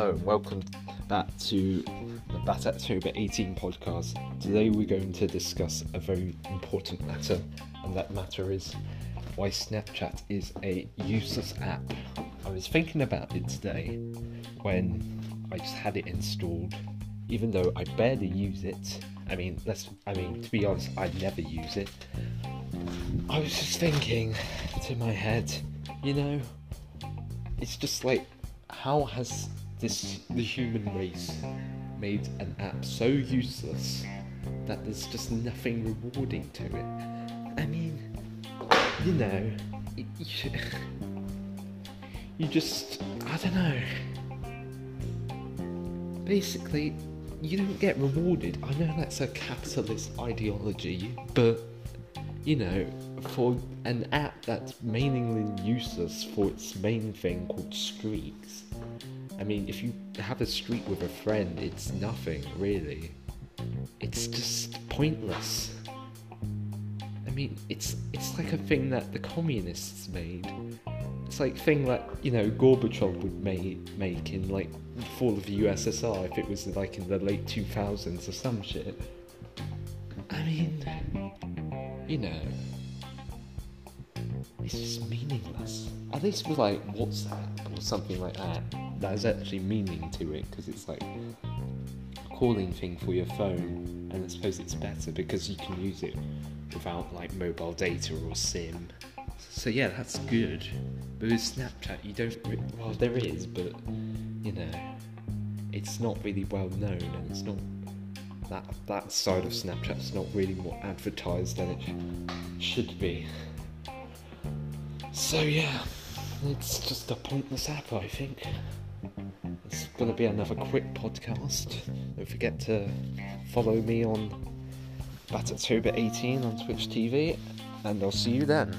and welcome back to the Bat October 18 podcast. Today we're going to discuss a very important matter, and that matter is why Snapchat is a useless app. I was thinking about it today when I just had it installed, even though I barely use it. I mean, let's I mean to be honest, I never use it. I was just thinking to my head, you know, it's just like how has this the human race made an app so useless that there's just nothing rewarding to it? I mean, you know, it, you, you just I don't know. Basically, you don't get rewarded. I know that's a capitalist ideology, but you know, for an app that's mainly useless for its main thing called streaks. I mean, if you have a streak with a friend, it's nothing really. It's just pointless. I mean, it's it's like a thing that the communists made. It's like thing that you know Gorbachev would make make in like the fall of the USSR if it was like in the late 2000s or some shit. I mean, you know, it's just meaningless. At least with like WhatsApp or something like that, there's actually meaning to it because it's like a calling thing for your phone, and I suppose it's better because you can use it without like mobile data or SIM. So yeah, that's good. But with Snapchat, you don't. Re- well, there is, but you know, it's not really well known, and it's not that that side of Snapchat's not really more advertised than it should be. So yeah, it's just a pointless app, I think. It's gonna be another quick podcast. Don't forget to follow me on Batoctober18 on Twitch TV, and I'll see you then.